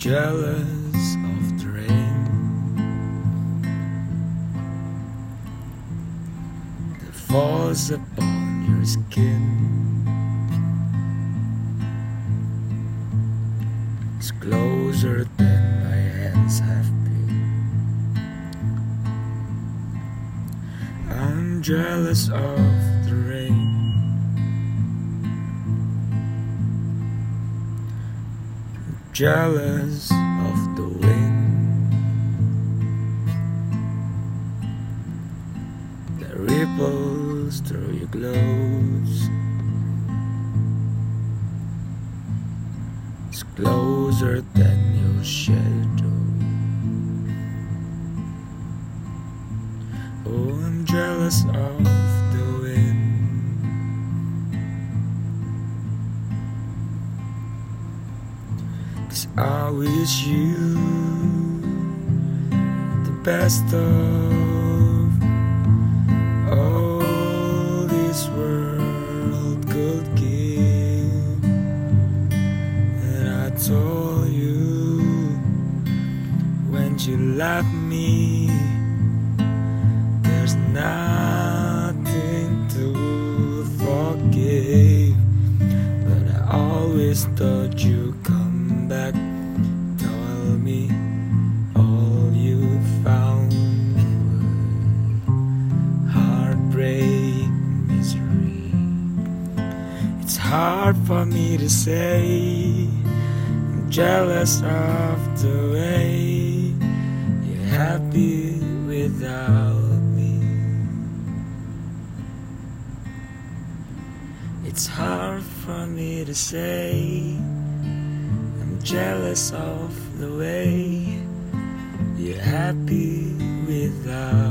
jealous of the rain that falls upon your skin. It's closer than my hands have been. I'm jealous of the rain. Jealous of the wind that ripples through your clothes. It's closer than your shadow. Oh, I'm jealous of Cause I wish you the best of all this world could give. And I told you when you left me, there's nothing to forgive. But I always thought you'd come It's hard for me to say. I'm jealous of the way you're happy without me. It's hard for me to say. I'm jealous of the way you're happy without